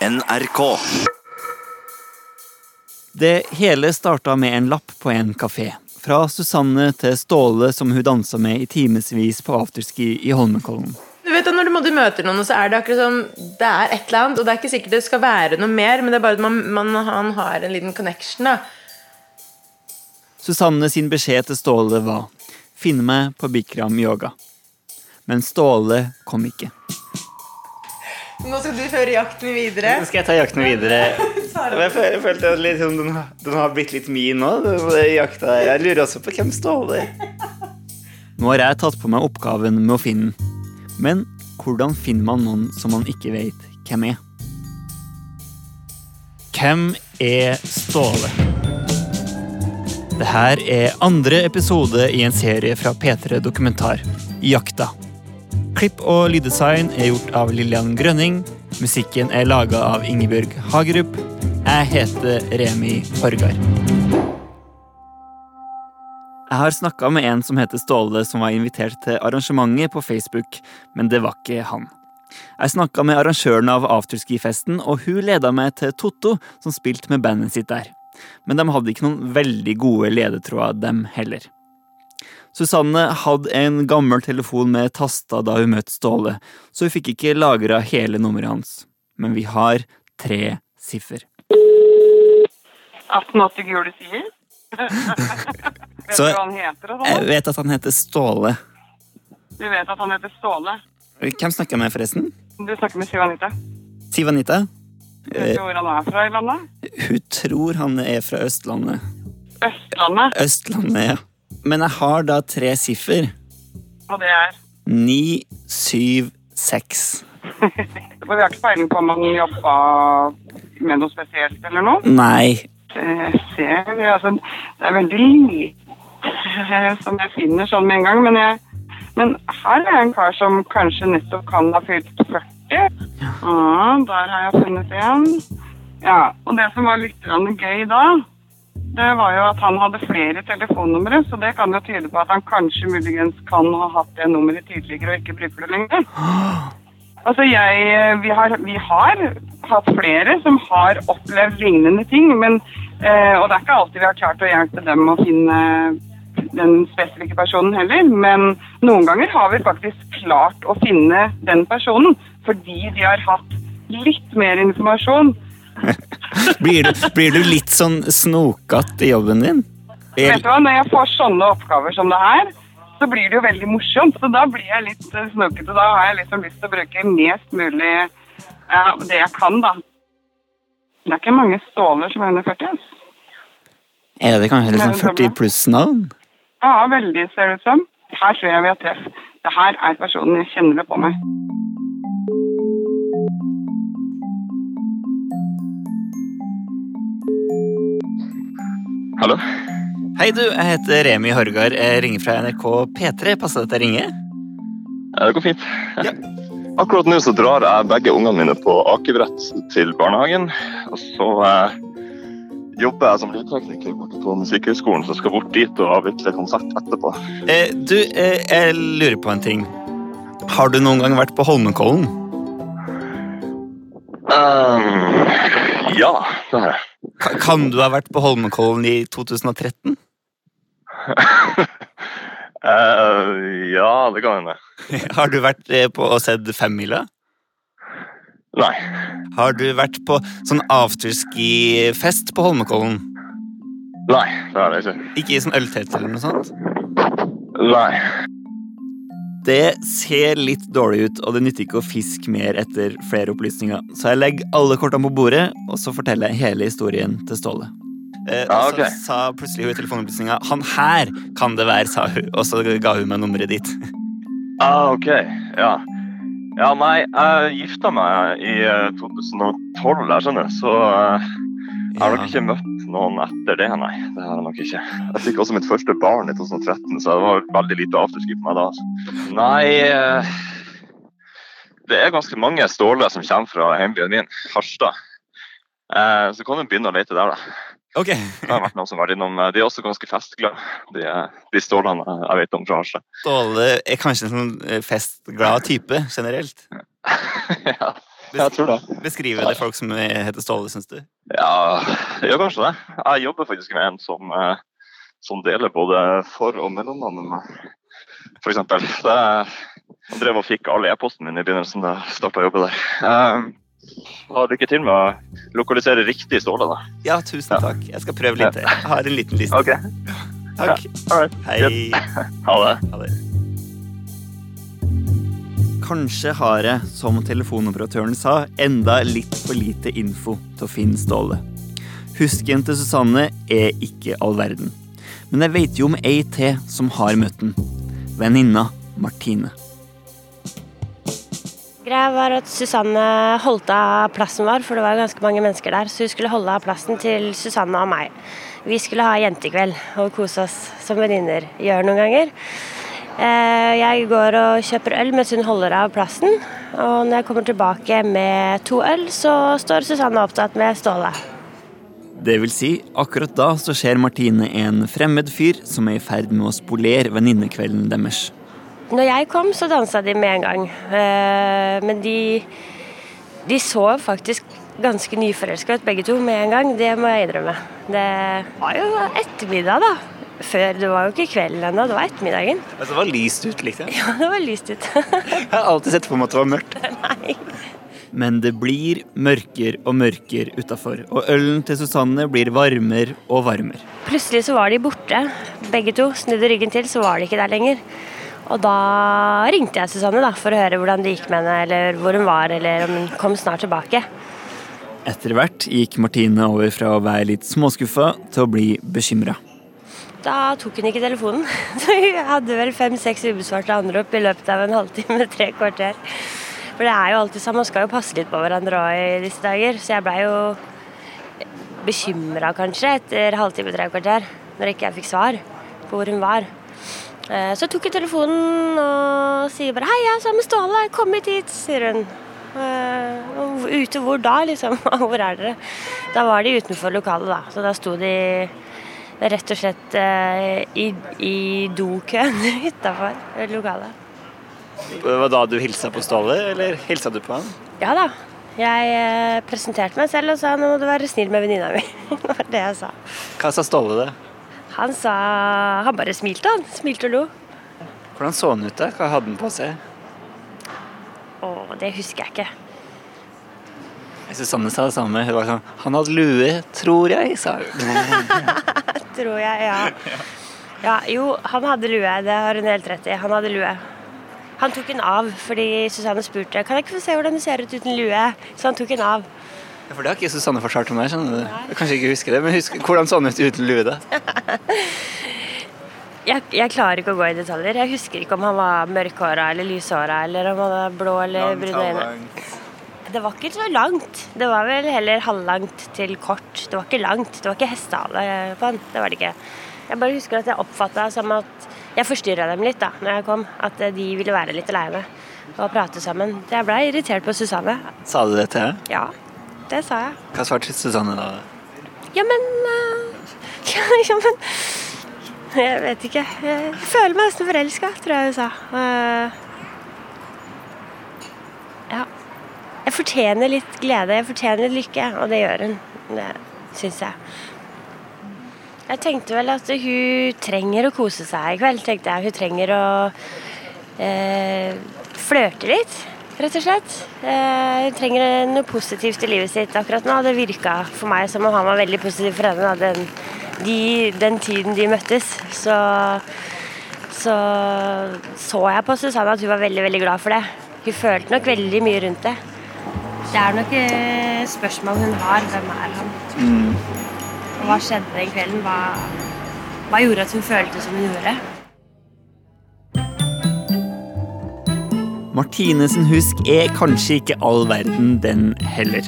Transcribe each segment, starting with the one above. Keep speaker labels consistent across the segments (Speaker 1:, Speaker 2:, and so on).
Speaker 1: NRK.
Speaker 2: Det hele starta med en lapp på en kafé. Fra Susanne til Ståle som hun dansa med i timevis på afterski i Holmenkollen.
Speaker 3: Du vet at Når du møter noen, så er det akkurat som Det er et eller annet, og det er ikke sikkert det skal være noe mer, men det er bare at man, man, han har en liten connection. da.
Speaker 2: Susanne sin beskjed til Ståle var 'finn meg på Bikram yoga'. Men Ståle kom ikke.
Speaker 3: Nå skal du føre jakten videre.
Speaker 2: Nå skal jeg ta jakten videre. Jeg følte at litt, sånn, den, har- den har blitt litt min nå. den jakta. Jeg lurer også på hvem Ståle er. Nå har jeg tatt på meg oppgaven med å finne den. Men hvordan finner man noen som man ikke vet hvem er? Hvem er Ståle? Det her er andre episode i en serie fra P3 Dokumentar, Jakta. Klipp og lyddesign er gjort av Lillian Grønning. Musikken er laga av Ingebjørg Hagerup. Jeg heter Remi Horgard. Jeg har snakka med en som heter Ståle, som var invitert til arrangementet på Facebook, men det var ikke han. Jeg snakka med arrangøren av afterski-festen, og hun leda meg til Totto, som spilte med bandet sitt der. Men de hadde ikke noen veldig gode ledetråder, dem heller. Susanne hadde en gammel telefon med tasta da hun møtte Ståle, så hun fikk ikke lagra hele nummeret hans. Men vi har tre siffer.
Speaker 4: 1880 gule sider. vet
Speaker 2: Så-
Speaker 4: du hva han heter og
Speaker 2: Jeg
Speaker 4: sånn?
Speaker 2: vet at han heter Ståle.
Speaker 4: Du vet at han heter Ståle.
Speaker 2: Hvem snakker jeg med, forresten?
Speaker 4: Du snakker med Siv Anita.
Speaker 2: Siv Anita?
Speaker 4: Vet du hvor han er fra i landet?
Speaker 2: Hun tror han er fra Østlandet.
Speaker 4: Østlandet.
Speaker 2: Østlandet, ja. Men jeg har da tre siffer.
Speaker 4: Og det er
Speaker 2: Ni, syv, seks.
Speaker 4: For vi har ikke peiling på om han jobba med noe spesielt eller noe.
Speaker 2: Nei.
Speaker 4: Det ser vi, altså, det er veldig lite som jeg finner sånn med en gang. Men, jeg, men her er en kar som kanskje nettopp kan ha fylt 40. Ja, der har jeg funnet en. Ja, og det som var litt gøy da, var jo at han hadde flere telefonnumre, så det kan jo tyde på at han kanskje muligens kan ha hatt det nummeret tidligere og ikke bruker det lenger. Altså jeg, vi har, vi har hatt flere som har opplevd lignende ting, men, eh, og det er ikke alltid vi har klart å hjelpe dem å finne den spesifikke personen heller, men noen ganger har vi faktisk klart å finne den personen fordi de har hatt litt mer informasjon.
Speaker 2: Blir du, blir du litt sånn snokete i jobben din?
Speaker 4: Vet du hva, Når jeg får sånne oppgaver som det her, så blir det jo veldig morsomt. Så da blir jeg litt eh, snokete. Da har jeg liksom lyst til å bruke mest mulig ja, det jeg kan, da. Det er ikke mange ståler som er under 40. altså.
Speaker 2: Er det kanskje liksom 40 pluss-navn?
Speaker 4: Ja, veldig ser det ut som. Her tror jeg vi har treff. Det her er personen jeg kjenner det på meg.
Speaker 5: Hallo?
Speaker 2: Hei, du. Jeg heter Remi Horgard. Jeg ringer fra NRK P3. Passer det at jeg ringer?
Speaker 5: Ja, Det går fint. Akkurat nå så drar jeg begge ungene mine på akebrett til barnehagen. Og så eh, jobber jeg som lydtekniker borte på Musikkhøgskolen, så skal bort dit og avvikle konsert etterpå.
Speaker 2: Eh, du, eh, jeg lurer på en ting. Har du noen gang vært på Holmenkollen?
Speaker 5: Um, ja, det har jeg.
Speaker 2: Ka- Kan du ha vært på Holmenkollen i 2013?
Speaker 5: uh, ja, det kan hende.
Speaker 2: Har du vært eh, på og sett Femmila?
Speaker 5: Nei.
Speaker 2: Har du vært på sånn afterski-fest på Holmenkollen?
Speaker 5: Nei, det har jeg ikke.
Speaker 2: Ikke i sånn øltelt eller noe sånt?
Speaker 5: Nei.
Speaker 2: Det ser litt dårlig ut, og det nytter ikke å fiske mer etter flere opplysninger. Så jeg legger alle kortene på bordet, og så forteller jeg hele historien til Ståle. Eh,
Speaker 5: Ja,
Speaker 2: okay. så sa plutselig hun i telefonopplysninga 'Han her kan det være', sa hun, og så ga hun meg nummeret ditt.
Speaker 5: Ah, ok. Ja. Ja, nei, jeg gifta meg i eh, 2012, jeg skjønner, så eh, jeg har nok ikke møtt noen etter det, nei. Det har jeg nok ikke. Jeg fikk også mitt første barn i 2013, så det var veldig lite afterski på meg da. Altså. Nei eh, Det er ganske mange ståler som kommer fra hjembyen min, Harstad. Eh, så kan du begynne å lete der, da.
Speaker 2: Ok.
Speaker 5: Det har vært noen som har vært innom. eh, De er også ganske festglade, de, de stålene jeg vet om fra Harstad.
Speaker 2: Ståle er kanskje en sånn festglad type generelt.
Speaker 5: ja. Jeg tror det.
Speaker 2: Beskriver det folk som heter Ståle, syns du?
Speaker 5: Ja, jeg gjør kanskje det. Jeg jobber faktisk med en som, eh, som deler både for- og mellomnavnet med for eksempel. Det, han drev og fikk alle e-posten min i begynnelsen da jeg starta å jobbe der. Um, ha lykke til med å lokalisere riktig Ståle, da.
Speaker 2: Ja, tusen takk. Jeg skal prøve litt. Jeg har en liten liste.
Speaker 5: Okay.
Speaker 2: Takk.
Speaker 5: all right.
Speaker 2: Hei.
Speaker 5: Ha det.
Speaker 2: Ha det. Kanskje har jeg, som telefonoperatøren sa, enda litt for lite info til å finne Ståle. Husken til Susanne er ikke all verden. Men jeg vet jo om ei til som har møtt den. Venninna Martine.
Speaker 1: Greia var at Susanne holdt av plassen vår, for det var ganske mange mennesker der. Så hun skulle holde av plassen til Susanne og meg. Vi skulle ha jentekveld og kose oss som venninner gjør noen ganger. Eh, Jeg går og kjøper øl mens hun holder av plassen. Og når jeg kommer tilbake med to øl, så står Susanne opptatt med Ståle.
Speaker 2: Det vil si, akkurat da så ser Martine en fremmed fyr som er i ferd med å spolere venninnekvelden deres.
Speaker 1: Når jeg kom, så dansa de med en gang. Eh, Men de, de så faktisk ganske nyforelska ut begge to med en gang. Det må jeg innrømme. Det var jo ettermiddag, da. Før, Det var jo ikke kvelden ennå, det var ettermiddagen.
Speaker 2: Altså, det var lyst ut, liksom.
Speaker 1: Ja, det var lyst ut.
Speaker 2: Jeg har alltid sett for meg at det var mørkt.
Speaker 1: Nei.
Speaker 2: Men det blir mørker og mørker utafor, og ølen til Susanne blir varmere og varmere.
Speaker 1: Plutselig så var de borte, begge to. Snudde ryggen til, så var de ikke der lenger. Og da ringte jeg Susanne da, for å høre hvordan det gikk med henne, eller hvor hun var, eller om hun kom snart tilbake.
Speaker 2: Etter hvert gikk Martine over fra å være litt småskuffa til å bli bekymra.
Speaker 1: Da tok hun ikke telefonen. Så hun hadde vel fem-seks ubesvarte anrop i løpet av en halvtime, tre kvarter. For det er jo alltid sånn, man skal jo passe litt på hverandre òg i disse dager. Så jeg blei jo bekymra kanskje etter halvtime, tre kvarter, når ikke jeg fikk svar på hvor hun var. Eh, Så tok hun telefonen og sier bare 'Hei, jeg er sammen med Ståle. Kom hit hit', sier hun. Eh, Ute hvor da, liksom? Hvor er dere? Da var de utenfor lokalet, da. Så da sto de rett og slett eh, i, i dokøen utafor lokalet.
Speaker 2: Det var da du hilsa på Ståle, eller hilsa du på han?
Speaker 1: Ja da. Jeg eh, presenterte meg selv og sa 'nå må du være snill med venninna mi'. det var det jeg sa.
Speaker 2: Hva sa Ståle det?
Speaker 1: Han sa Han bare smilte, han. Smilte og lo.
Speaker 2: Hvordan så han ut da? Hva hadde han på seg?
Speaker 1: Å, det husker jeg ikke.
Speaker 2: Susanne sa det samme. Hun var sånn Han hadde lue, tror jeg, sa hun.
Speaker 1: Tror jeg, ja. Ja, jo, han hadde lue. Det har hun helt rett i. Han hadde lue. Han tok den av fordi Susanne spurte Kan jeg ikke få se hvordan du ser ut uten lue. Så han tok den av.
Speaker 2: Ja, for det har ikke Susanne fortalt om meg. skjønner du? Jeg kanskje ikke husker det, men husk, hvordan så han ut uten lue, da?
Speaker 1: Jeg, jeg klarer ikke å gå i detaljer. Jeg husker ikke om han var mørkhåra eller lyshåra, eller om han var blå eller brune øyne. Det var ikke så langt. Det var vel heller halvlangt til kort. Det var ikke langt. Det var ikke hestehale på han. Det var det ikke. Jeg bare husker at jeg oppfatta som at jeg forstyrra dem litt da når jeg kom. At de ville være litt aleine og prate sammen. Jeg blei irritert på Susanne.
Speaker 2: Sa du det til henne?
Speaker 1: Ja, det sa jeg.
Speaker 2: Hva svarte Susanne da?
Speaker 1: Ja, men øh, ja, ja, men Jeg vet ikke. Jeg føler meg nesten forelska, tror jeg hun sa. Eh, ja. Jeg fortjener litt glede, jeg fortjener litt lykke, og det gjør hun. Det syns jeg. Jeg tenkte vel at hun trenger å kose seg i kveld. tenkte jeg. Hun trenger å eh, flørte litt, rett og slett. Eh, hun trenger noe positivt i livet sitt akkurat nå. Det virka for meg som om han var veldig positiv for henne da, den, de, den tiden de møttes. Så, så så jeg på Susanne at hun var veldig, veldig glad for det. Hun følte nok veldig mye rundt det. Det er nok spørsmål hun har. Hvem er han? Og hva skjedde den kvelden? Hva, hva gjorde at hun følte som hun gjorde?
Speaker 2: Martinesen husk er kanskje ikke all verden, den heller.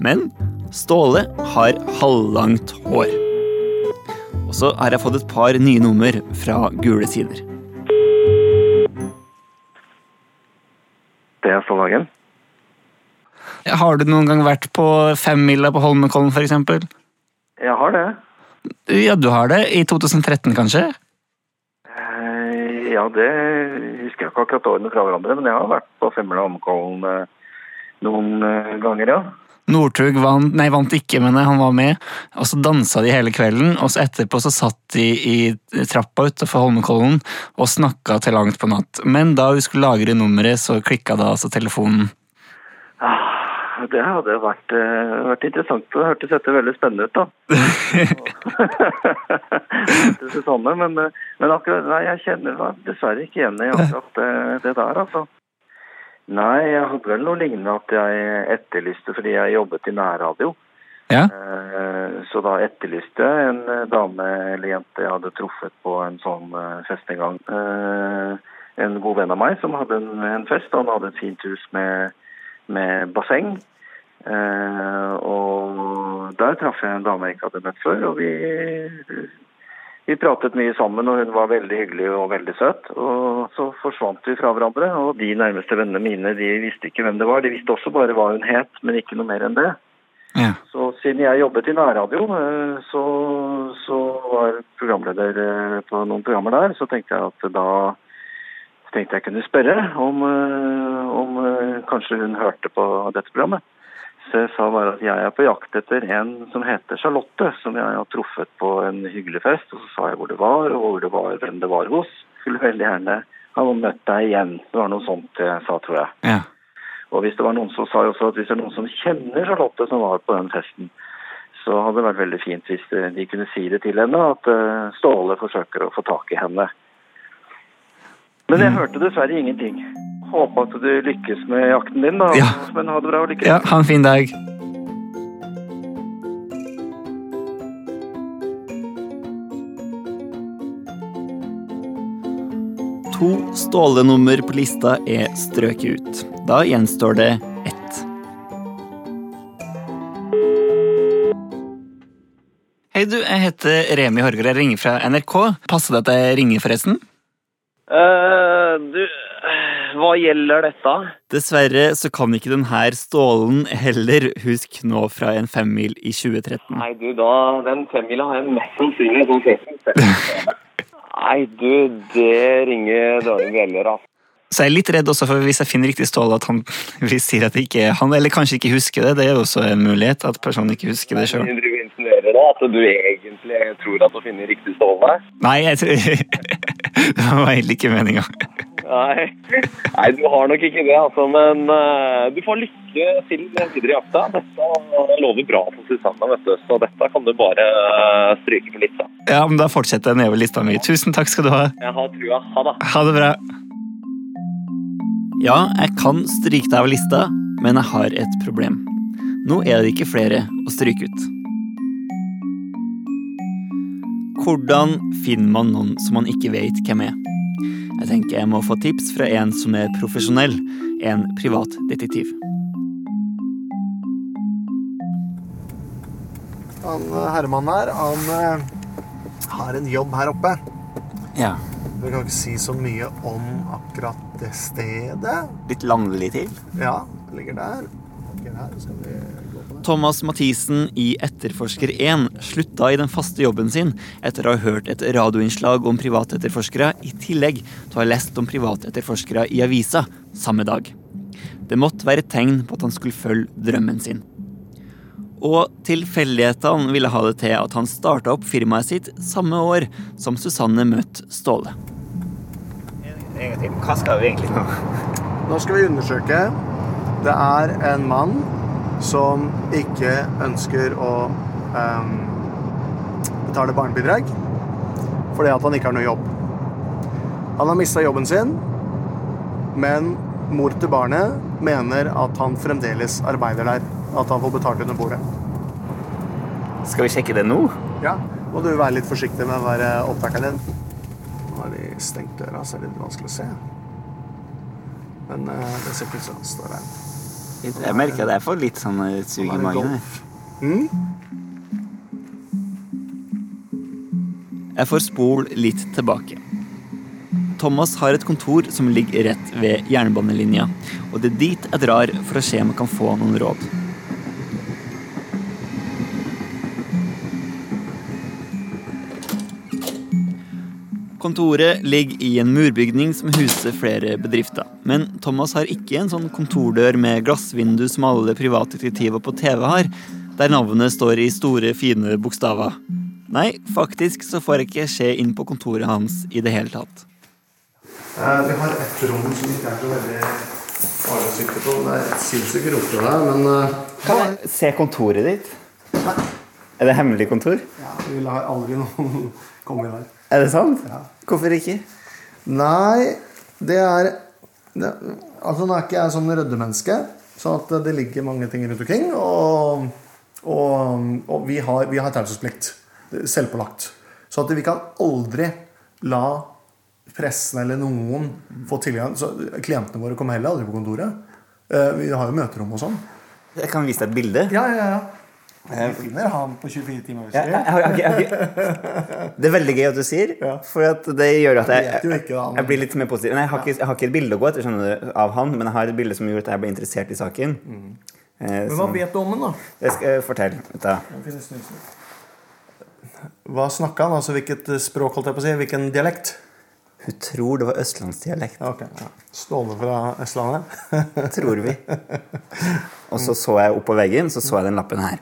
Speaker 2: Men Ståle har halvlangt hår. Og så har jeg fått et par nye nummer fra Gule sider.
Speaker 6: Det er Stålhagen.
Speaker 2: Har du noen gang vært på femmila på Holmenkollen, f.eks.?
Speaker 6: Jeg har det.
Speaker 2: Ja, du har det. I 2013, kanskje?
Speaker 6: Eh, Ja, det husker jeg ikke akkurat årene fra hverandre, men jeg har vært på femmila Holmenkollen eh, noen eh, ganger, ja.
Speaker 2: Northug vant, nei, vant ikke, men han var med. Og så dansa de hele kvelden, og så etterpå så satt de i trappa utenfor Holmenkollen og snakka til langt på natt. Men da vi skulle lagre nummeret, så klikka da altså telefonen.
Speaker 6: Det hadde vært, eh, vært interessant. Det hørtes dette veldig spennende ut, da. Susanne, men, eh, men akkurat, nei, jeg kjenner meg dessverre ikke igjen i akkurat det, det der, altså. Nei, jeg hadde vel noe lignende at jeg etterlyste fordi jeg jobbet i nærradio.
Speaker 2: Ja.
Speaker 6: Eh, Så da etterlyste jeg en eh, dame eller jente jeg hadde truffet på en sånn eh, fest en gang. Eh, En god venn av meg som hadde en, en fest. Han hadde et fint hus med, med basseng. Eh, og der traff jeg en dame jeg ikke hadde møtt før. Og vi, vi pratet mye sammen, og hun var veldig hyggelig og veldig søt. Og så forsvant vi fra hverandre. Og de nærmeste vennene mine de visste ikke hvem det var. De visste også bare hva hun het, men ikke noe mer enn det.
Speaker 2: Ja.
Speaker 6: Så siden jeg jobbet i nærradio, eh, så, så var programleder eh, på noen programmer der, så tenkte jeg at da tenkte jeg kunne spørre om, eh, om eh, kanskje hun hørte på dette programmet. Så jeg sa bare at jeg er på jakt etter en som heter Charlotte, som jeg har truffet på en hyggelig fest. Og så sa jeg hvor det var, og hvor det var, hvem det var hos. Skulle veldig gjerne ha møtt deg igjen. Det var noe sånt jeg sa, tror jeg.
Speaker 2: Ja.
Speaker 6: Og hvis det var noen som sa også at hvis det er noen som kjenner Charlotte som var på den festen, så hadde det vært veldig fint hvis de kunne si det til henne, at eh, Ståle forsøker å få tak i henne. Men jeg hørte dessverre ingenting. Håper at du lykkes med jakten din, da.
Speaker 2: Ja.
Speaker 6: Men ha det bra og lykke til.
Speaker 2: ja, ha en fin dag. To Ståle-nummer på lista er strøket ut. Da gjenstår det ett. Hei, du. Jeg heter Remi Horger. Jeg ringer fra NRK. Passer det at jeg ringer, forresten?
Speaker 7: Eh, du, hva gjelder dette?
Speaker 2: Dessverre så kan ikke denne Stålen heller huske nå fra en femmil i 2013.
Speaker 7: Nei, du, da, den femmila har jeg mest sannsynlig sånn sett. Nei, du, det ringer dårlige bjeller, altså.
Speaker 2: Så jeg er litt redd også for hvis jeg finner riktig stål, at han hvis sier at det ikke er han, eller kanskje ikke husker det. Det er jo også en mulighet, at personen ikke husker det sjøl.
Speaker 7: Du insinuerer da at du egentlig tror at du finner riktig ståle?
Speaker 2: Nei, jeg tror Det var egentlig ikke meninga.
Speaker 7: Nei. Nei, du har nok ikke det, altså. Men uh, du får lykke til videre i jakta. Dette lover bra for Susanne, vet du. Så dette kan du bare uh, stryke for litt.
Speaker 2: Ja, men da fortsetter jeg nedover lista mi. Tusen takk skal du ha.
Speaker 7: Jeg har trua. Ha det.
Speaker 2: Ha det bra. Ja, jeg kan stryke deg av lista, men jeg har et problem. Nå er det ikke flere å stryke ut. Hvordan finner man noen som man ikke vet hvem er? Jeg tenker jeg må få tips fra en som er profesjonell, en privatdetektiv.
Speaker 8: Han eh, herremannen her, han eh, har en jobb her oppe.
Speaker 2: Ja.
Speaker 8: Vi kan ikke si så mye om akkurat det stedet.
Speaker 2: Litt landlig til.
Speaker 8: Ja, ligger der. Ok, her skal vi.
Speaker 2: Thomas Mathisen i Etterforsker 1 slutta i den faste jobben sin etter å ha hørt et radioinnslag om privatetterforskere, i tillegg til å ha lest om privatetterforskere i avisa samme dag. Det måtte være et tegn på at han skulle følge drømmen sin. Og tilfeldighetene ville ha det til at han starta opp firmaet sitt samme år som Susanne møtte Ståle. Hva skal vi egentlig nå?
Speaker 8: Nå skal vi undersøke. Det er en mann som ikke ønsker å um, betale barnebidrag fordi at han ikke har noe jobb. Han har mista jobben sin, men mor til barnet mener at han fremdeles arbeider der. At han får betalt under bordet.
Speaker 2: Skal vi sjekke det nå?
Speaker 8: Ja, må du være litt forsiktig med å være opptakeren din. Nå har de stengt døra, så er det litt vanskelig å se. Men uh, det ser ikke ut som han står her.
Speaker 2: Jeg merker at jeg får litt sånn sug i
Speaker 8: er
Speaker 2: magen.
Speaker 8: Mm?
Speaker 2: Jeg får spol litt tilbake. Thomas har et kontor som ligger rett ved jernbanelinja, og det er dit jeg drar for å se om jeg kan få noen råd. Kontoret ligger i en murbygning som huser flere bedrifter. Men Thomas har ikke en sånn kontordør med glassvindu som alle private detektiver på TV har, der navnet står i store, fine bokstaver. Nei, faktisk så får jeg ikke se inn på kontoret hans i det hele tatt.
Speaker 8: Eh, vi har et rom som ikke er så veldig farlig å sitte på. Det er sinnssykt rotete her, men eh,
Speaker 2: Kan jeg se kontoret ditt? Er det hemmelig kontor?
Speaker 8: ja, vi lar aldri noen komme inn her.
Speaker 2: Er det sant?
Speaker 8: Ja.
Speaker 2: Hvorfor ikke?
Speaker 8: Nei, det er det, Altså, nå er ikke jeg sånn ryddemenneske, så at det ligger mange ting rundt omkring. Og, og, og vi har, vi har taushetsplikt. Selvpålagt. Så at vi kan aldri la pressen eller noen få tilgang så Klientene våre kommer heller aldri på kontoret. Eh, Vi har jo møterom og sånn.
Speaker 2: Jeg kan vise deg et bilde.
Speaker 8: Ja, ja, ja. Vi finner han på 24 timer.
Speaker 2: Ja, jeg, jeg, det er veldig gøy at du sier, for det gjør at jeg,
Speaker 8: Jeg
Speaker 2: jeg blir litt mer positiv. Nei, jeg, har ikke, jeg har ikke et bilde å gå etter du, av han, men jeg har et bilde som gjorde at jeg ble interessert i saken. Eh,
Speaker 8: Mm. Men hva
Speaker 2: som-
Speaker 8: vet du om den, da?
Speaker 2: Det skal jeg fortelle. Da.
Speaker 8: Hva snakka han? Altså hvilket språk, holdt jeg på å si? Hvilken dialekt?
Speaker 2: Hun tror det var østlandsdialekt.
Speaker 8: Okay, ja. Ståle fra Østlandet?
Speaker 2: Tror vi. Og så så jeg opp på veggen, så så jeg den lappen her.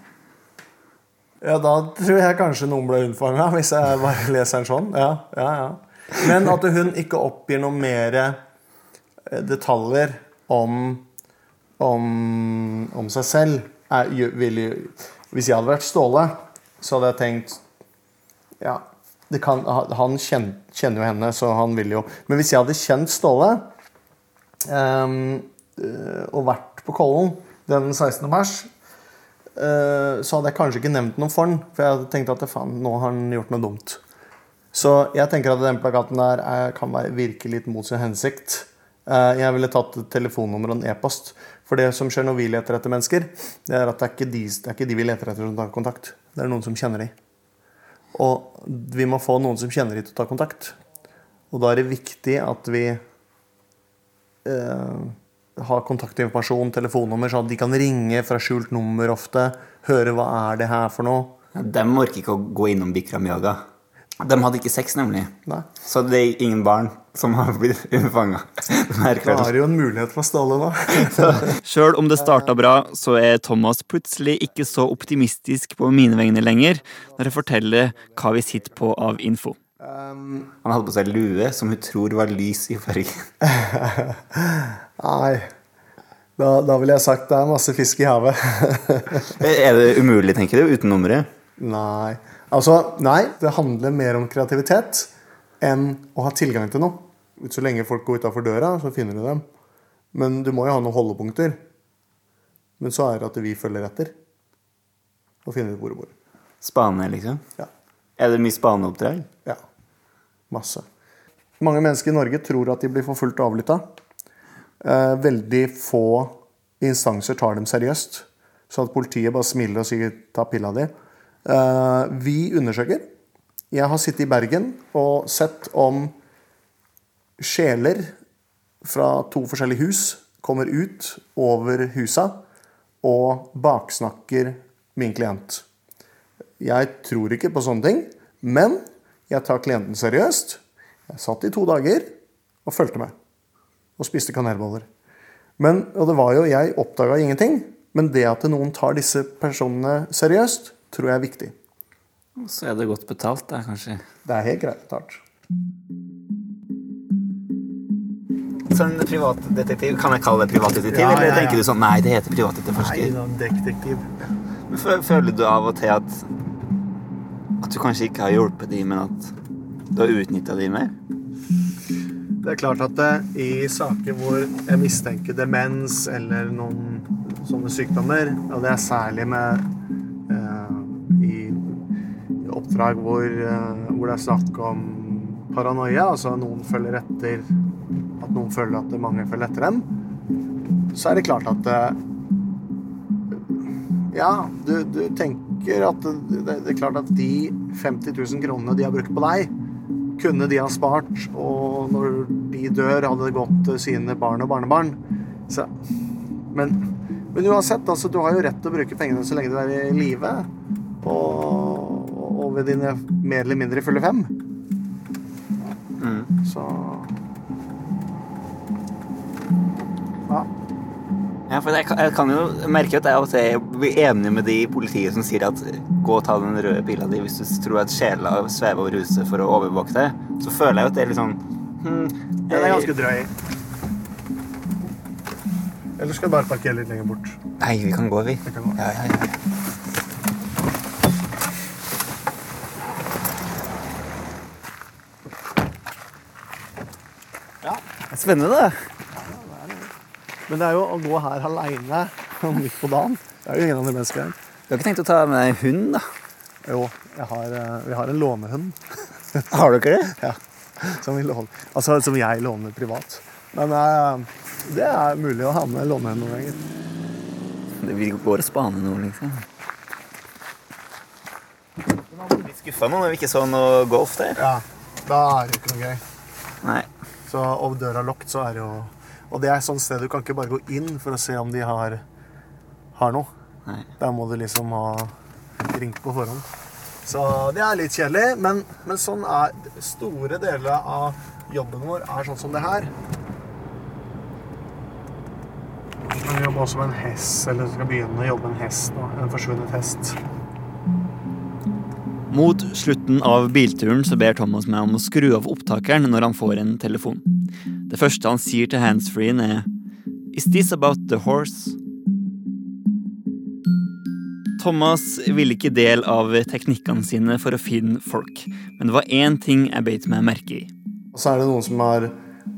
Speaker 8: Ja, da tror jeg kanskje noen ble unnfanga, hvis jeg bare leser den sånn. Ja, ja, ja. Men at hun ikke oppgir noe mer eh, detaljer om, om, om seg selv er, vil Hvis jeg hadde vært Ståle, så hadde jeg tenkt Ja, kan, han kjenner, kjenner jo henne, så han vil jo Men hvis jeg hadde kjent Ståle eh, og vært på Kollen den 16. mars så hadde jeg kanskje ikke nevnt noe for han. For jeg hadde tenkt at faen, nå har han gjort noe dumt. Så jeg tenker at den plakaten der er, kan virke litt mot sin hensikt. Eh, jeg ville tatt telefonnummer og en e-post. For det som skjer når vi leter etter mennesker, det er at det er ikke de, er ikke de vi leter etter som tar kontakt. Det er noen som kjenner de. Og vi må få noen som kjenner de til å ta kontakt. Og da er det viktig at vi eh, har kontaktinformasjon, telefonnummer, sånn at de kan ringe fra skjult nummer ofte. Høre hva er det her for noe.
Speaker 2: De orker ikke å gå innom Bikram Yoga. De hadde ikke sex, nemlig.
Speaker 8: Nei.
Speaker 2: Så det er ingen barn som har blitt fanga.
Speaker 8: Da er det jo en mulighet for Ståle, da.
Speaker 2: Sjøl om det starta bra, så er Thomas plutselig ikke så optimistisk på mine vegne lenger når jeg forteller hva vi sitter på av info.
Speaker 8: Um,
Speaker 2: Han hadde på seg lue som hun tror var lys i fargen.
Speaker 8: nei. Da, da ville jeg sagt det er masse fisk i havet.
Speaker 2: Er det umulig, tenker du, uten nummeret?
Speaker 8: nei. Altså, nei. Det handler mer om kreativitet enn å ha tilgang til noe. Så lenge folk går utafor døra, så finner du dem. Men du må jo ha noen holdepunkter. Men så er det at vi følger etter. Og finner ut hvor det bor.
Speaker 2: Spane, liksom?
Speaker 8: Ja.
Speaker 2: Er det mye spaneoppdrag?
Speaker 8: Ja. Masse. Mange mennesker i Norge tror at de blir forfulgt og avlytta. Eh, veldig få instanser tar dem seriøst. Så at politiet bare smiler og sier 'ta pilla di'. Eh, vi undersøker. Jeg har sittet i Bergen og sett om sjeler fra to forskjellige hus kommer ut over husa og baksnakker min klient. Jeg tror ikke på sånne ting, men jeg tar klienten seriøst. Jeg satt i to dager og fulgte med. Og spiste kanelboller. Men, og det var jo, Jeg oppdaga ingenting, men det at noen tar disse personene seriøst, tror jeg er viktig.
Speaker 2: Så er det godt betalt, da, kanskje.
Speaker 8: Det er helt greit betalt.
Speaker 2: Sånn privatdetektiv, Kan jeg kalle det privatdetektiv?
Speaker 8: Ja,
Speaker 2: eller
Speaker 8: ja, ja.
Speaker 2: tenker du sånn Nei, det heter privatetterforsker.
Speaker 8: da, detektiv.
Speaker 2: Men Føler du av og til at At du kanskje ikke har hjulpet dem, men at du har utnytta dem mer?
Speaker 8: Det er klart at det, i saker hvor jeg mistenker demens eller noen sånne sykdommer, og det er særlig med eh, i, i oppdrag hvor, eh, hvor det er snakk om paranoia, altså noen følger etter At noen føler at mange følger etter dem, så er det klart at eh, Ja, du, du tenker at det, det er klart at de 50 000 kronene de har brukt på deg, kunne de ha spart, og når de dør, hadde det gått til sine barn og barnebarn. Så, men, men uansett, altså, du har jo rett til å bruke pengene så lenge du er i live. Og, og ved dine mer eller mindre fulle fem. Så Ja.
Speaker 2: Ja, for jeg kan, jeg kan jo merke at jeg av og til blir enig med de i politiet som sier at gå og ta den røde pila di hvis du tror at sjela svever over huset for å overvåke deg. Så føler jeg jo at det er litt sånn hmm,
Speaker 8: Den er ganske drøy. Eller skal vi bare parkere litt lenger bort?
Speaker 2: Nei, vi kan gå, vi.
Speaker 8: Vi kan gå.
Speaker 2: Ja, ja, ja.
Speaker 8: Ja.
Speaker 2: Det spennende, da.
Speaker 8: Men det er jo å gå her aleine midt på dagen. Det er jo ingen andre mennesker her.
Speaker 2: Du har ikke tenkt å ta med deg hund, da?
Speaker 8: Jo, jeg har, eh, vi har en lånehund.
Speaker 2: Har dere det?
Speaker 8: Ja, som, vi låner, altså, som jeg låner privat. Men eh, det er mulig å ha med lånehund noen ganger.
Speaker 2: Det vil gå å spane noe, liksom. Litt skuffa nå når vi ikke så noe golf der.
Speaker 8: Ja, da er det ikke noe gøy.
Speaker 2: Nei.
Speaker 8: Så, og døra er lukket, så er det jo Og det er et sånt sted du kan ikke bare gå inn for å se om de har, har noe.
Speaker 2: Nei.
Speaker 8: Der må du liksom ha ringt på forhånd. Så det er litt kjedelig, men, men sånn er store deler av jobben vår er sånn som det her. Du kan jobbe også med en hest, eller du skal begynne å jobbe med en hest nå. En forsvunnet hest.
Speaker 2: Mot slutten av bilturen så ber Thomas meg om å skru av opptakeren når han får en telefon. Det første han sier til handsfreen er Is this about the horse? Thomas ville ikke del av teknikkene sine for å finne folk, men det var én ting jeg beit meg merke i.
Speaker 8: Og så er det noen som har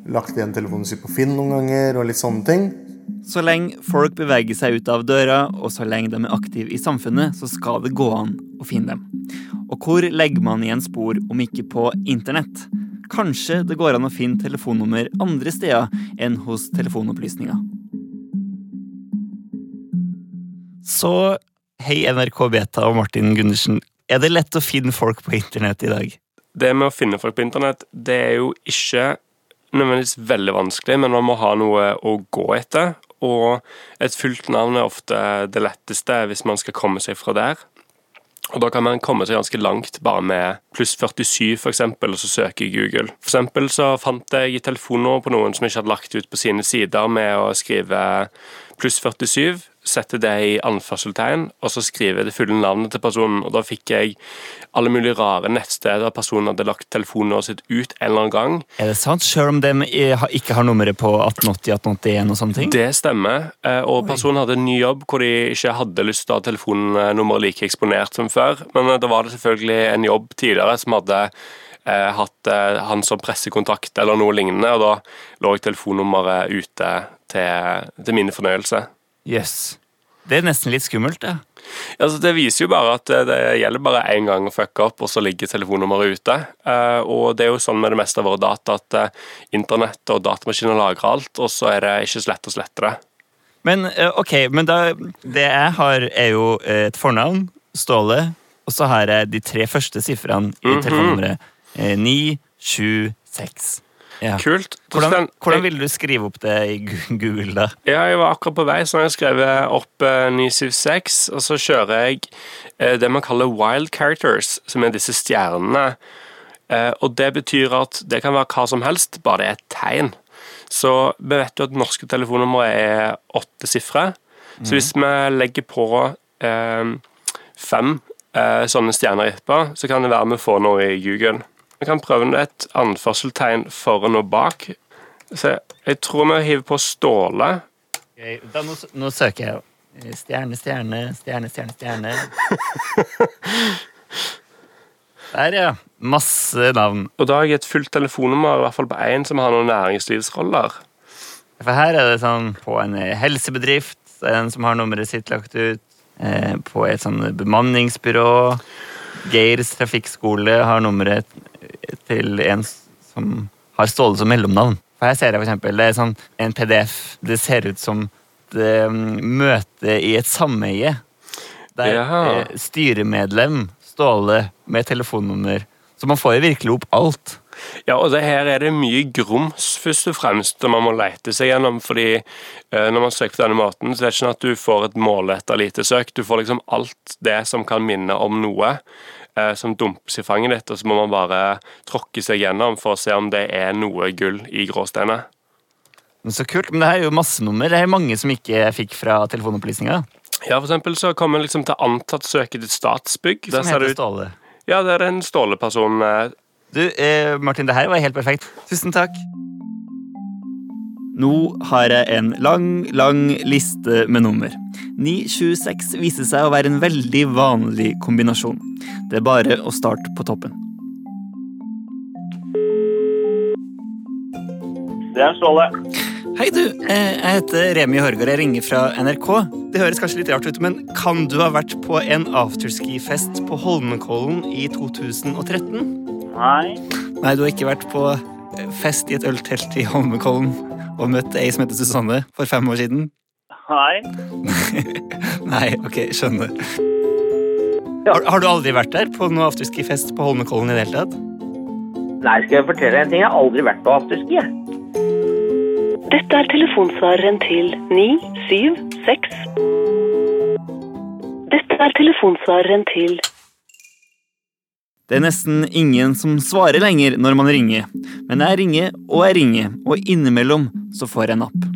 Speaker 8: lagt igjen telefonen sin på Finn noen ganger, og litt sånne ting.
Speaker 2: Så lenge folk beveger seg ut av døra, og så lenge de er aktive i samfunnet, så skal det gå an å finne dem. Og hvor legger man igjen spor om ikke på internett? Kanskje det går an å finne telefonnummer andre steder enn hos telefonopplysninga. Så hei, NRK Beta og Martin Gundersen. Er det lett å finne folk på internett i dag?
Speaker 9: Det med å finne folk på internett, det er jo ikke nødvendigvis veldig vanskelig, men man må ha noe å gå etter. Og et fullt navn er ofte det letteste hvis man skal komme seg fra der. Og da kan man komme seg ganske langt bare med pluss 47 for eksempel, og så søke i Google. For eksempel så fant jeg telefonnummer på noen som ikke hadde lagt ut på sine sider med å skrive pluss 47, sette det i anførselstegn, og så skrive det fulle navnet til personen. Og da fikk jeg alle mulige rare nettsteder personen hadde lagt telefonnummeret sitt ut en eller annen gang.
Speaker 2: Er det sant? Selv om de ikke har nummeret på 1880, 1881 og sånne ting?
Speaker 9: Det stemmer. Eh, Og personen hadde en ny jobb hvor de ikke hadde lyst til å ha telefonnummeret like eksponert som før. Men eh, da var det selvfølgelig en jobb tidligere som hadde eh, hatt eh, han som pressekontakt eller noe lignende, og da lå telefonnummeret ute til, til min fornøyelse.
Speaker 2: Jøss. Yes. Det er nesten litt skummelt, det.
Speaker 9: Altså, det viser jo bare at det gjelder bare én gang å fucke opp, og så ligger telefonnummeret ute. Eh, og det er jo sånn med det meste av våre data at eh, internett og datamaskiner lagrer alt, og så er det ikke så lett å slette det.
Speaker 2: Men eh, ok, men da, det jeg har, er jo et fornavn, Ståle, og så har jeg de tre første sifrene i
Speaker 9: Mhm.
Speaker 2: telefonnummeret. Eh, 976. Ja.
Speaker 9: Kult.
Speaker 2: Hvordan, hvordan ville du skrive opp det i Google, da?
Speaker 9: Ja, jeg var akkurat på vei, så jeg skrev opp eh, 976, og så kjører jeg uh, det man kaller wild characters, som er disse stjernene. Uh, og det betyr at det kan være hva som helst, bare det er et tegn. Så vi vet jo at norske telefonnumre er åtte sifre. Så hvis vi legger på eh, fem eh, sånne stjerner etterpå, så kan det være vi får noe i Google. Vi kan prøve et anførselstegn foran og bak. Så jeg tror vi hiver på Ståle.
Speaker 2: Okay, Da, nå, nå søker jeg. Eh, Stjerne, stjerne, stjerne, stjerne, stjerne. Der, ja. Masse navn.
Speaker 9: Og da har jeg et fullt telefonnummer, i hvert fall på én som har noen næringslivsroller.
Speaker 2: For her er det sånn på en eh, helsebedrift, er en som har nummeret sitt lagt ut. Eh, på et sånn bemanningsbyrå. Geirs trafikkskole har nummeret til en som har Ståle som mellomnavn. For her ser jeg for eksempel, det er sånn en PDF. Det ser ut som et um, møte i et sameie. Der
Speaker 9: Jaha.
Speaker 2: eh, styremedlem Ståle med telefonnummer. Så man får jo virkelig opp alt.
Speaker 9: Ja, og det her er det mye grums, først og fremst, som man må lete seg gjennom. fordi eh, når man søker på denne måten, så er det ikke sånn at du får et målretta lite søk. Du får liksom alt det som kan minne om noe. Eh, som dumpes i fanget ditt, og så må man bare tråkke seg gjennom for å se om det er noe gull i gråsteinet.
Speaker 2: Men Så kult. Men det er jo massenummer. Det er mange som ikke fikk fra telefonopplysninga.
Speaker 9: Ja, for eksempel så kommer liksom til antatt søke til Statsbygg.
Speaker 2: Som heter Ståle.
Speaker 9: Ja, det er en Ståle-person. eh,
Speaker 2: Du, eh, Martin, det her var helt perfekt. Tusen takk. Nå har jeg en lang, lang liste med nummer. 926 viser seg å være en veldig vanlig kombinasjon. Det er bare å starte på toppen.
Speaker 7: Det er Ståle.
Speaker 2: Hei, du. Eh, Jeg heter Remi Horgård. Jeg ringer fra NRK. Det høres kanskje litt rart ut, men kan du ha vært på en afterski-fest på Holmenkollen i 2013?
Speaker 7: Nei.
Speaker 2: Nei, du har ikke vært på fest i et øltelt i Holmenkollen og møtt ei som heter Susanne for fem år siden?
Speaker 7: Nei.
Speaker 2: Nei, ok, skjønner. Har, har du aldri vært der på noe afterski-fest på Holmenkollen i det hele tatt?
Speaker 10: Nei, skal jeg fortelle deg en ting? Jeg har aldri vært på afterski. jeg.
Speaker 11: Dette er telefonsvareren til 976. Dette er telefonsvareren til
Speaker 2: Det er nesten ingen som svarer lenger når man ringer. Men jeg ringer og jeg ringer, og innimellom så får jeg napp.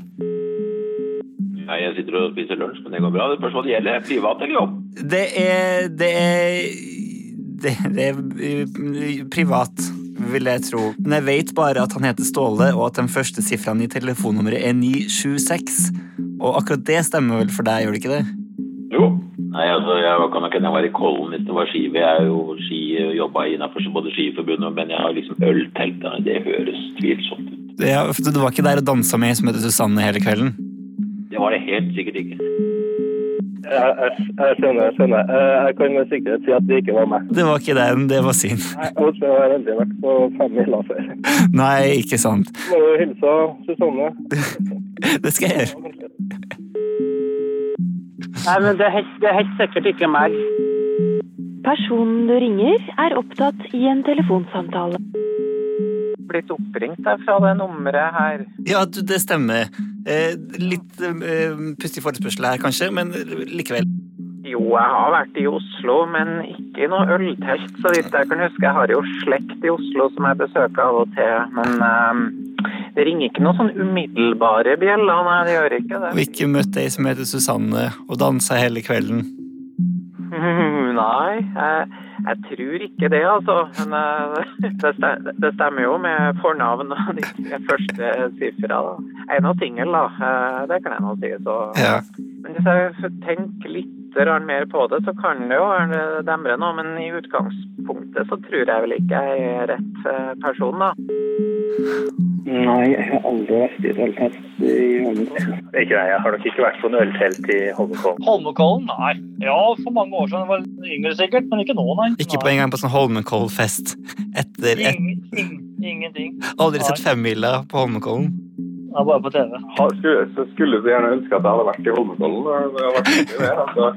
Speaker 12: Jeg sitter og spiser lunsj, men det går bra. Det spørs hva det gjelder. Privat eller jobb?
Speaker 2: Det er Det er Det, det er eh, privat, vil jeg tro. Men jeg vet bare at han heter Ståle, og at den første sifrene i telefonnummeret er 976. Og akkurat det stemmer vel for deg, gjør det ikke det?
Speaker 12: Jo. Nei, altså, jeg kan nok hende jeg var i Kollen hvis det var ski. Jeg er jo ski, jobba innafor både Skiforbundet, men jeg har liksom øltelt. Det høres tvilsomt ut.
Speaker 2: Ja, for du var ikke der og dansa med som heter Susanne hele kvelden?
Speaker 12: Det var det helt sikkert ikke.
Speaker 6: Jeg, jeg, jeg skjønner, jeg skjønner. Eh, Jeg kan med sikkerhet si at det ikke var meg.
Speaker 2: Det var ikke den, det var sin.
Speaker 6: Nei, Jeg har aldri vært på fem mila før.
Speaker 2: Nei, ikke sant.
Speaker 6: Må jo hilse Susanne.
Speaker 2: Det skal jeg gjøre.
Speaker 10: Nei, men det er, helt, det er helt sikkert ikke meg.
Speaker 11: Personen du ringer, er opptatt i en telefonsamtale.
Speaker 10: Blitt oppringt der fra det nummeret her.
Speaker 2: Ja, du, det stemmer. Eh, litt eh, pussig forespørsel her, kanskje, men likevel.
Speaker 10: Jo, jeg har vært i Oslo, men ikke i noe øltelt, så vidt jeg kan huske. Jeg har jo slekt i Oslo som jeg besøker av og til, men eh, det ringer ikke noen sånn umiddelbare bjeller. Nei, det gjør ikke det.
Speaker 2: Og ikke møtt ei som heter Susanne og dansa hele kvelden.
Speaker 10: Nei, jeg, jeg tror ikke det, altså. Men eh, det, det stemmer jo med fornavn og de første sifra. Jeg er nå singel, da. Eh, Det kan jeg nå si. Så.
Speaker 2: Ja.
Speaker 10: Men hvis jeg tenker litt grann mer på det, så kan det jo demre nå. Men i utgangspunktet så tror jeg vel ikke jeg er rett eh, person, da.
Speaker 6: Nei, jeg har aldri vært i et øltelt i Holmenkollen. Ikke nei, jeg har nok ikke vært på en øltelt i Holmenkollen.
Speaker 13: Holmenkollen? Nei. Ja, for mange år siden. Jeg var yngre sikkert, men ikke nå, nei.
Speaker 2: Ikke på en gang på sånn Holmenkollfest. Etter et,
Speaker 13: Ing, ingen, ingenting.
Speaker 2: Aldri sett femmila på Holmenkollen.
Speaker 13: Ja, bare på TV.
Speaker 14: Ha, Skulle, så skulle du gjerne ønske at jeg hadde vært i Holmenkollen. Det det. Altså,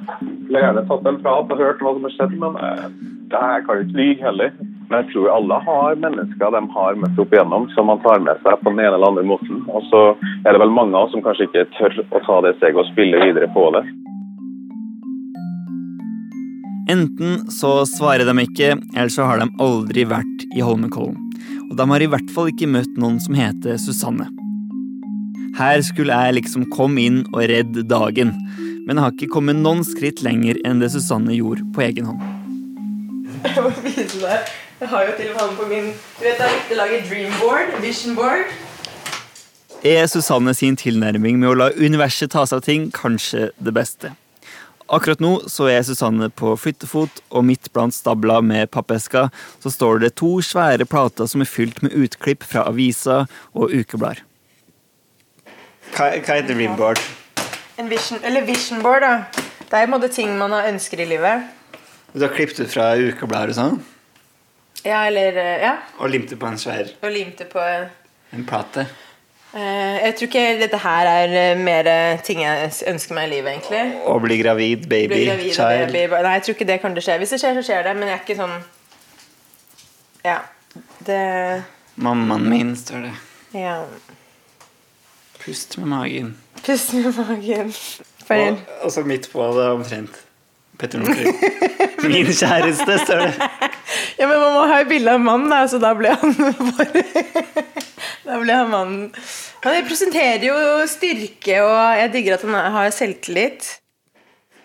Speaker 14: skulle gjerne tatt en prat og hørt hva som har skjedd, men eh, det her kan jo ikke lyve heller. Men jeg tror alle har mennesker de har møtt opp igjennom som man tar med seg på den ene eller andre måten. Og så er det vel mange av oss som kanskje ikke tør å ta det steget og spille videre på det.
Speaker 2: Enten så svarer de ikke, eller så har de aldri vært i Holmenkollen. Og de har i hvert fall ikke møtt noen som heter Susanne. Her skulle jeg liksom komme inn og redde dagen, men jeg har ikke kommet noen skritt lenger enn det Susanne gjorde på egen hånd.
Speaker 3: Jeg må vise deg. Jeg har jo til og med på min Du vet jeg likte å lage dreamboard, visionboard.
Speaker 2: Er Susanne sin tilnærming med å la universet ta seg av ting kanskje det beste? Akkurat nå så er Susanne på flyttefot, og midt blant stabla med pappesker så står det to svære plater som er fylt med utklipp fra aviser og ukeblader. Hva, hva heter dreamboard?
Speaker 3: En vision, eller visionboard, da. Det er en måte ting man har ønsker i livet.
Speaker 2: Du har klippet ut fra ukeblader og sånn,
Speaker 3: Ja, eller eh, Ja.
Speaker 2: og limt det på en svær
Speaker 3: Og limte på eh,
Speaker 2: en plate.
Speaker 3: Jeg tror ikke dette her er eh, mer eh, ting jeg ønsker meg i livet, egentlig.
Speaker 2: Å bli gravid, baby,
Speaker 3: Bli gravid
Speaker 2: child.
Speaker 3: baby. Nei, jeg tror ikke det kommer til å skje. Hvis det skjer, så skjer det, men jeg er ikke sånn Ja. Det
Speaker 2: Mammaen min, står det.
Speaker 3: Ja.
Speaker 2: Pust med magen.
Speaker 3: Pust med magen.
Speaker 2: Og, og så midt på det omtrent Petter Northug. Min kjæreste, står det.
Speaker 3: Ja, men man må ha et bilde av mannen, da, så da ble han bare Da ble han mannen Han representerer jo styrke, og jeg digger at han har selvtillit.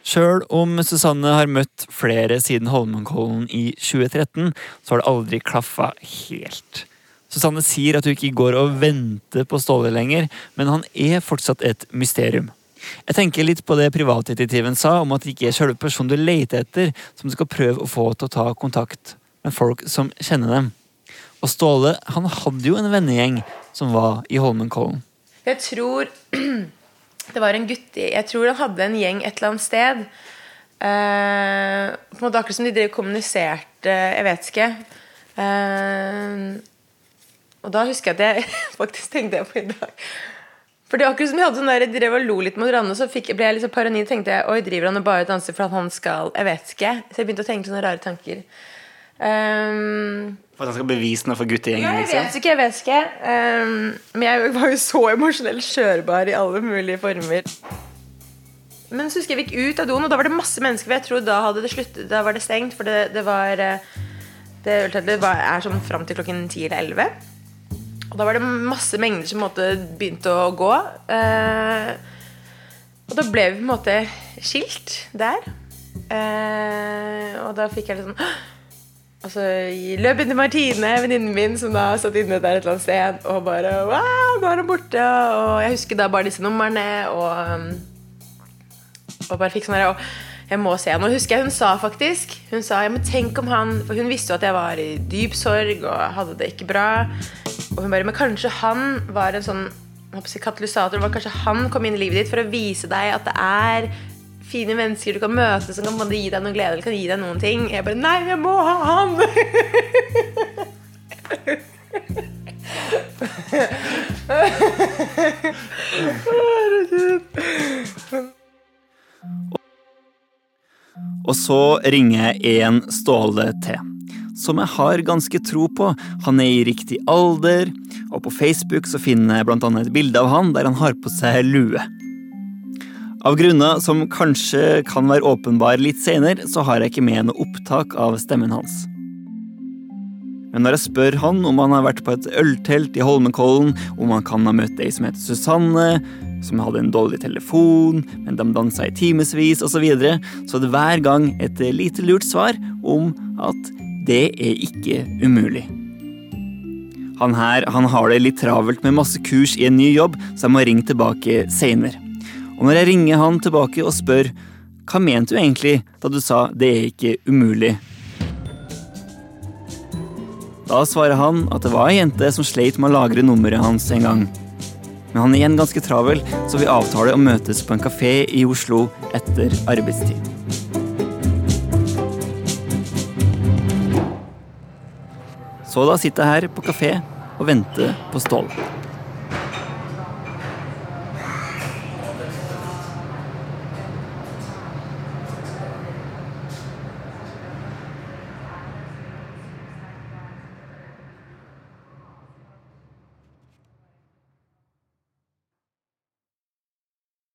Speaker 2: Sjøl om Susanne har møtt flere siden Holmenkollen i 2013, så har det aldri klaffa helt. Susanne sier at hun ikke går og venter på Ståle lenger, men han er fortsatt et mysterium. Jeg tenker litt på det privatdetektiven sa om at det ikke er selve personen du leter etter, som du skal prøve å få til å ta kontakt med folk som kjenner dem. Og Ståle han hadde jo en vennegjeng som var i Holmenkollen.
Speaker 3: Jeg tror det var en gutt Jeg tror han hadde en gjeng et eller annet sted. Eh, på en måte Akkurat som de kommuniserte Jeg vet ikke. Eh, og da husker jeg at jeg faktisk tenkte jeg på i dag For det var akkurat som jeg hadde sånn der, jeg drev og lo litt mot hverandre, så fikk, ble jeg litt så paranoid. tenkte jeg, Oi, driver han og bare danser for at han skal Jeg vet ikke. Så jeg begynte å tenke sånne rare tanker. Um,
Speaker 2: For at han skal bevise noe for guttegjengen?
Speaker 3: jeg
Speaker 2: Liksom.
Speaker 3: vet ikke, jeg vet ikke. Um, men jeg var jo så emosjonelt skjørbar i alle mulige former. Men så husker jeg vi gikk ut av doen, og da var det masse mennesker. Jeg tror da hadde det sluttet, da var det stengt. For det, det var det, Det var- er sånn fram til klokken ti eller 11. Og da var det masse mengder som begynte å gå. Eh, og da ble vi på en måte skilt der. Eh, og da fikk jeg litt sånn Altså, løp inn til Martine, venninnen min, som da satt inne der et eller annet sted, og bare Wow, nå er hun borte! Og jeg husker da bare disse numrene, og, og bare fikk sånn Og jeg må se han. Og husker jeg hun sa faktisk Hun sa ja, men tenk om han For hun visste jo at jeg var i dyp sorg og hadde det ikke bra. Og hun bare Men kanskje han var en sånn katalysator. Var kanskje han kom inn i livet ditt for å vise deg at det er fine mennesker du kan møte som kan gi deg noe glede eller kan gi deg noen ting. Jeg bare Nei, jeg må ha han! Herregud.
Speaker 2: Og så ringer jeg en Ståle til. Som jeg har ganske tro på. Han er i riktig alder, og på Facebook så finner jeg annet et bilde av han der han har på seg lue. Av grunner som kanskje kan være åpenbare litt senere, så har jeg ikke med noe opptak av stemmen hans. Men når jeg spør han om han har vært på et øltelt i Holmenkollen, om han kan ha møtt ei som heter Susanne, som hadde en dårlig telefon, men de dansa i timevis osv., så, videre, så er det hver gang et lite lurt svar om at det er ikke umulig. Han her han har det litt travelt med masse kurs i en ny jobb, så jeg må ringe tilbake seinere. Og når jeg ringer han tilbake og spør hva mente du egentlig da du sa det er ikke umulig, da svarer han at det var ei jente som sleit med å lagre nummeret hans en gang. Men han er igjen ganske travel, så vi avtaler å møtes på en kafé i Oslo etter arbeidstid. Så da sitter jeg her på kafé og venter på Ståle.